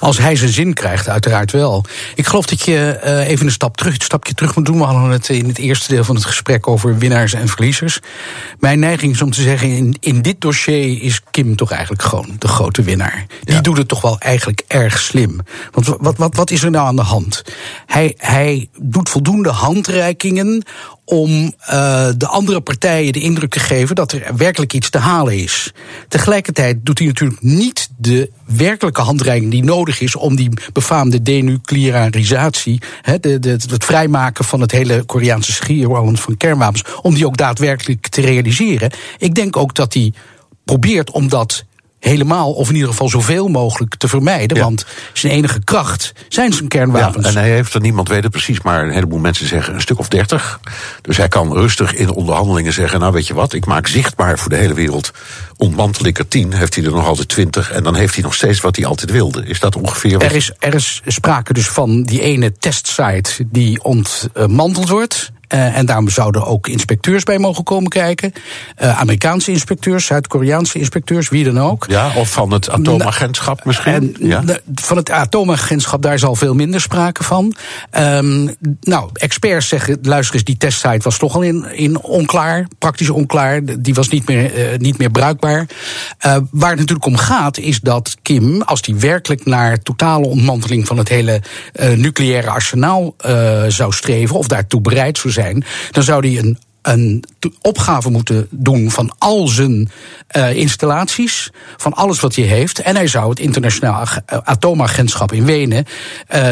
Als hij zijn zin krijgt, uiteraard wel. Ik geloof dat je uh, even een stap terug, een stapje terug moet doen. We hadden het in het eerste deel van het gesprek over winnaars en verliezers. Mijn neiging is om te zeggen: in, in dit dossier is Kim toch eigenlijk gewoon de grote winnaar. Die ja. doet het toch wel eigenlijk erg slim. Want wat, wat, wat is er nou aan de hand? Hij, hij doet voldoende handreikingen om uh, de andere partijen de indruk te geven dat er werkelijk iets te halen is. Tegelijkertijd doet hij natuurlijk niet de werkelijke handreiking die nodig is om die befaamde denuclearisatie, de, de, het vrijmaken van het hele Koreaanse schiereiland van kernwapens, om die ook daadwerkelijk te realiseren. Ik denk ook dat hij probeert om dat helemaal, of in ieder geval zoveel mogelijk te vermijden. Ja. Want zijn enige kracht zijn zijn kernwapens. Ja, en hij heeft er, niemand weet het precies, maar een heleboel mensen zeggen een stuk of dertig. Dus hij kan rustig in onderhandelingen zeggen: Nou, weet je wat, ik maak zichtbaar voor de hele wereld. Ontmantel ik er tien, heeft hij er nog altijd twintig. En dan heeft hij nog steeds wat hij altijd wilde. Is dat ongeveer wat... Er is, er is sprake dus van die ene testsite die ontmanteld wordt. Uh, en daarom zouden ook inspecteurs bij mogen komen kijken. Uh, Amerikaanse inspecteurs, Zuid-Koreaanse inspecteurs, wie dan ook. Ja, of van het atoomagentschap misschien. En, ja. Van het atoomagentschap, daar is al veel minder sprake van. Um, nou, experts zeggen, luister eens, die testsite was toch al in, in onklaar, praktisch onklaar. Die was niet meer, uh, niet meer bruikbaar. waar het natuurlijk om gaat, is dat Kim, als die werkelijk naar totale ontmanteling van het hele nucleaire arsenaal zou streven, of daartoe bereid zou zijn, dan zou hij een een opgave moeten doen van al zijn uh, installaties, van alles wat hij heeft. En hij zou het internationaal atoomagentschap in Wenen uh,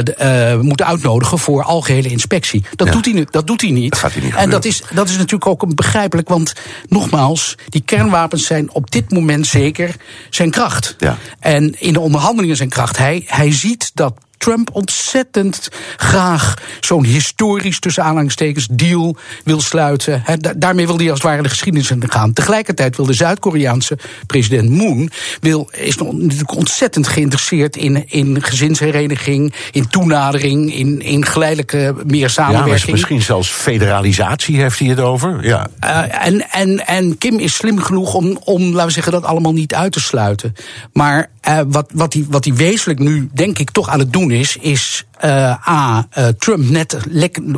uh, moeten uitnodigen voor algehele inspectie. Dat, ja. doet, hij, dat doet hij niet. Dat gaat hij niet en dat is, dat is natuurlijk ook begrijpelijk, want nogmaals, die kernwapens zijn op dit moment zeker zijn kracht. Ja. En in de onderhandelingen zijn kracht. Hij, hij ziet dat Trump ontzettend graag zo'n historisch, tussen aanhalingstekens, deal wil sluiten. He, da daarmee wil hij als het ware de geschiedenis in gaan. Tegelijkertijd wil de Zuid-Koreaanse president Moon wil, is natuurlijk ontzettend geïnteresseerd in, in gezinshereniging, in toenadering, in, in geleidelijke meer samenwerking. Ja, misschien zelfs federalisatie heeft hij het over. Ja. Uh, en, en, en Kim is slim genoeg om, om, laten we zeggen, dat allemaal niet uit te sluiten. Maar uh, wat, wat, hij, wat hij wezenlijk nu, denk ik, toch aan het doen is, is uh, A, uh, Trump net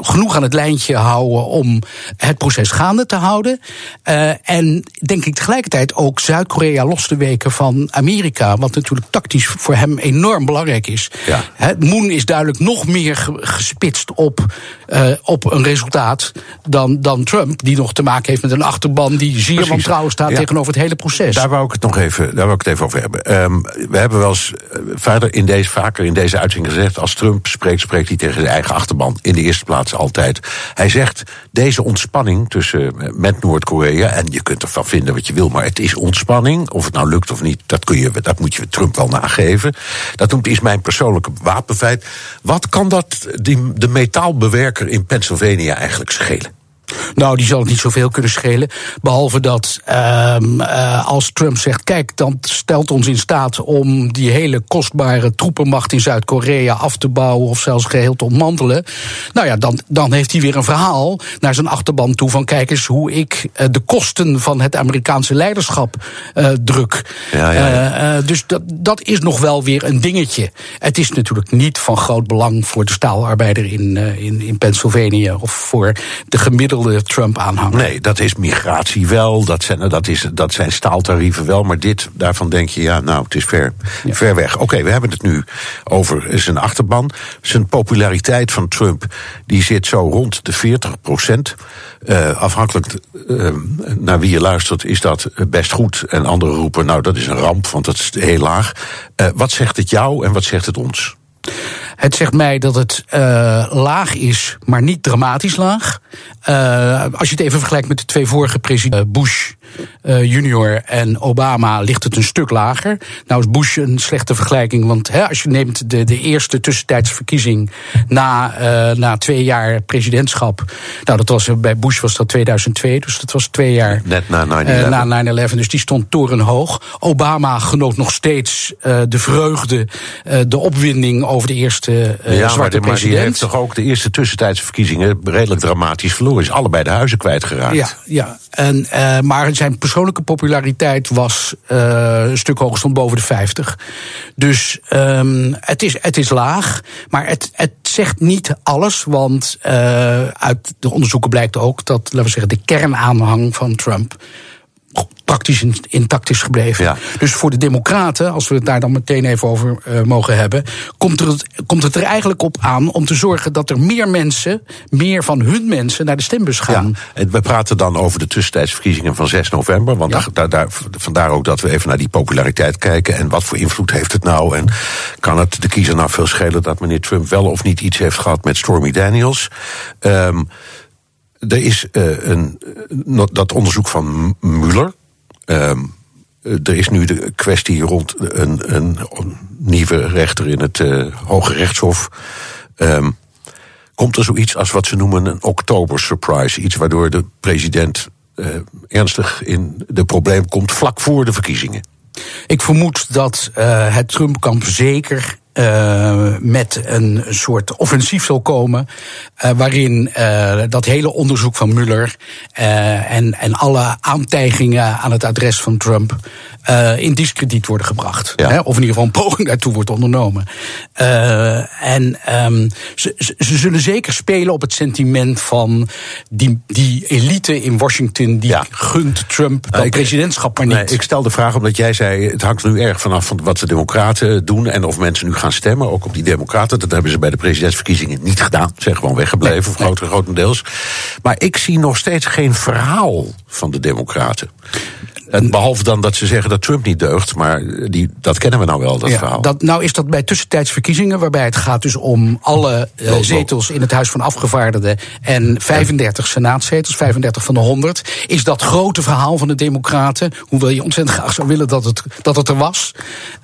genoeg aan het lijntje houden om het proces gaande te houden. Uh, en denk ik tegelijkertijd ook Zuid-Korea los te weken van Amerika, wat natuurlijk tactisch voor hem enorm belangrijk is. Ja. He, Moon is duidelijk nog meer gespitst op, op een resultaat dan, dan Trump, die nog te maken heeft met een achterban die zeer wantrouwend staat ja. tegenover het hele proces. Daar wou ik het nog even, daar wou ik het even over hebben. Um, we hebben wel eens verder in deze, vaker in deze uitzending gezegd, als Trump spreekt, spreekt hij tegen zijn eigen achterban. In de eerste plaats altijd. Hij zegt, deze ontspanning tussen met Noord-Korea, en je kunt ervan vinden wat je wil, maar het is ontspanning. Of het nou lukt of niet, dat, kun je, dat moet je Trump wel nageven. Dat is mijn persoonlijke wapenfeit. Wat kan dat die, de metaalbewerker in Pennsylvania eigenlijk schelen? Nou, die zal het niet zoveel kunnen schelen. Behalve dat um, uh, als Trump zegt: kijk, dan stelt ons in staat om die hele kostbare troepenmacht in Zuid-Korea af te bouwen of zelfs geheel te ontmantelen. Nou ja, dan, dan heeft hij weer een verhaal naar zijn achterban toe van: kijk eens hoe ik uh, de kosten van het Amerikaanse leiderschap uh, druk. Ja, ja, ja. dus dat, dat is nog wel weer een dingetje. Het is natuurlijk niet van groot belang voor de staalarbeider in, in, in Pennsylvania of voor de gemiddelde Trump aanhanger. Nee, dat is migratie wel, dat zijn, dat is, dat zijn staaltarieven wel, maar dit, daarvan denk je, ja, nou, het is ver, ja. ver weg. Oké, okay, we hebben het nu over zijn achterban. Zijn populariteit van Trump, die zit zo rond de 40 procent. Uh, afhankelijk uh, naar wie je luistert, is dat best goed. En anderen roepen, nou, dat is een ramp, want dat is heel laag. Uh, wat zegt het jou en wat zegt het ons? Het zegt mij dat het uh, laag is, maar niet dramatisch laag. Uh, als je het even vergelijkt met de twee vorige presidenten, Bush uh, junior en Obama ligt het een stuk lager. Nou is Bush een slechte vergelijking, want hè, als je neemt de, de eerste tussentijdse verkiezing na, uh, na twee jaar presidentschap. Nou, dat was, bij Bush was dat 2002, dus dat was twee jaar Net na 9-11. uh, na 9-11. Dus die stond torenhoog. Obama genoot nog steeds de vreugde, de opwinding over de eerste ja, zwarte maar, de, maar president. die heeft toch ook de eerste tussentijdse verkiezingen redelijk dramatisch verloren. Is allebei de huizen kwijtgeraakt. Ja, ja. En, uh, maar zijn persoonlijke populariteit was uh, een stuk hoger, stond boven de 50. Dus um, het, is, het is laag, maar het, het zegt niet alles. Want uh, uit de onderzoeken blijkt ook dat, laten we zeggen, de kernaanhang van Trump praktisch intact is gebleven. Ja. Dus voor de Democraten, als we het daar dan meteen even over uh, mogen hebben, komt, er het, komt het er eigenlijk op aan om te zorgen dat er meer mensen, meer van hun mensen, naar de stembus gaan. Ja, en we praten dan over de tussentijdsverkiezingen van 6 november. Want ja. daar, daar, vandaar ook dat we even naar die populariteit kijken. En wat voor invloed heeft het nou? En kan het de kiezer nou veel schelen dat meneer Trump wel of niet iets heeft gehad met Stormy Daniels? Um, er is uh, een, dat onderzoek van Mueller. Um, er is nu de kwestie rond een, een, nieuwe rechter in het uh, Hoge Rechtshof. Um, komt er zoiets als wat ze noemen een oktober surprise? Iets waardoor de president ernstig in de probleem komt vlak voor de verkiezingen. Ik vermoed dat het Trump-kamp zeker uh, met een soort offensief zal komen. Uh, waarin uh, dat hele onderzoek van Mueller en, en alle aantijgingen aan het adres van Trump in discrediet worden gebracht. Ja. Hè, of in ieder geval een poging daartoe wordt ondernomen. en um, ze, ze, zullen zeker spelen op het sentiment van die, die elite in Washington die ja. gunt Trump dat presidentschap maar niet. Nee, ik stel de vraag omdat jij zei: het hangt nu erg vanaf van wat de Democraten doen en of mensen nu gaan stemmen, ook op die Democraten. Dat hebben ze bij de presidentsverkiezingen niet gedaan. Ze zijn gewoon weggebleven, nee, grote, grotendeels. Maar ik zie nog steeds geen verhaal van de Democraten. En behalve dan dat ze zeggen dat Trump niet deugt, maar die, dat kennen we nou wel, dat ja, verhaal. Dat, nou is dat bij tussentijdsverkiezingen, waarbij het gaat dus om alle uh, zetels in het Huis van Afgevaardigden en 35 senaatzetels, 35 van de 100, is dat grote verhaal van de Democraten, hoewel je ontzettend graag zou willen dat het, dat het er was,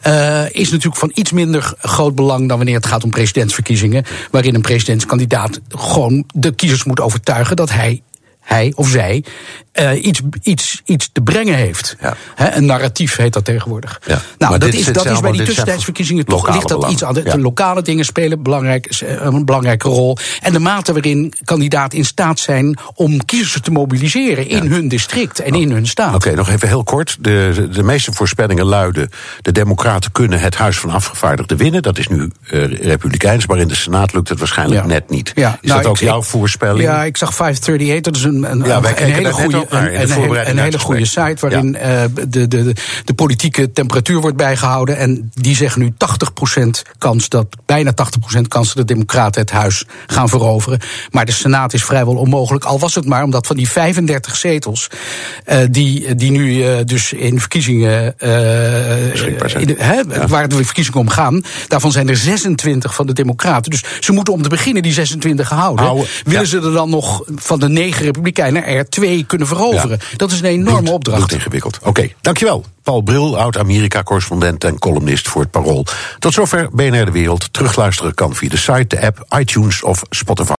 uh, is natuurlijk van iets minder groot belang dan wanneer het gaat om presidentsverkiezingen, waarin een presidentskandidaat gewoon de kiezers moet overtuigen dat hij hij of zij uh, iets, iets, iets te brengen heeft. Ja. He, een narratief heet dat tegenwoordig. Ja. Nou, dat is, dat is bij die tussentijdsverkiezingen toch ligt dat iets aan. De, ja. lokale dingen spelen belangrijk, een belangrijke rol. En de mate waarin kandidaten in staat zijn om kiezers te mobiliseren in hun district en oh. in hun staat. Oké, okay, nog even heel kort. De, de meeste voorspellingen luiden: de Democraten kunnen het Huis van Afgevaardigden winnen. Dat is nu uh, republikeins, maar in de Senaat lukt het waarschijnlijk net niet. Ja. Is nou, dat ook ik, jouw voorspelling? Ja, ik zag 538, dat is een, een, ja, een, een hele goede, een, een, een hele goede site waarin ja. uh, de, de, de politieke temperatuur wordt bijgehouden. En die zeggen nu 80% kans dat, bijna 80% kans dat de Democraten het huis gaan veroveren. Maar de Senaat is vrijwel onmogelijk. Al was het maar omdat van die 35 zetels, uh, die, die nu uh, dus in verkiezingen. In de, hè, ja. waar de verkiezingen om gaan, daarvan zijn er 26 van de Democraten. Dus ze moeten om te beginnen die 26 houden. Willen ja. ze er dan nog van de negen Republikeinen er twee kunnen veroveren? Ja. Dat is een enorme bloed, opdracht. Bloed ingewikkeld. Oké, okay, dankjewel. Paul Bril, oud-Amerika-correspondent en columnist voor het Parool. Tot zover BNR De Wereld. Terugluisteren kan via de site, de app, iTunes of Spotify.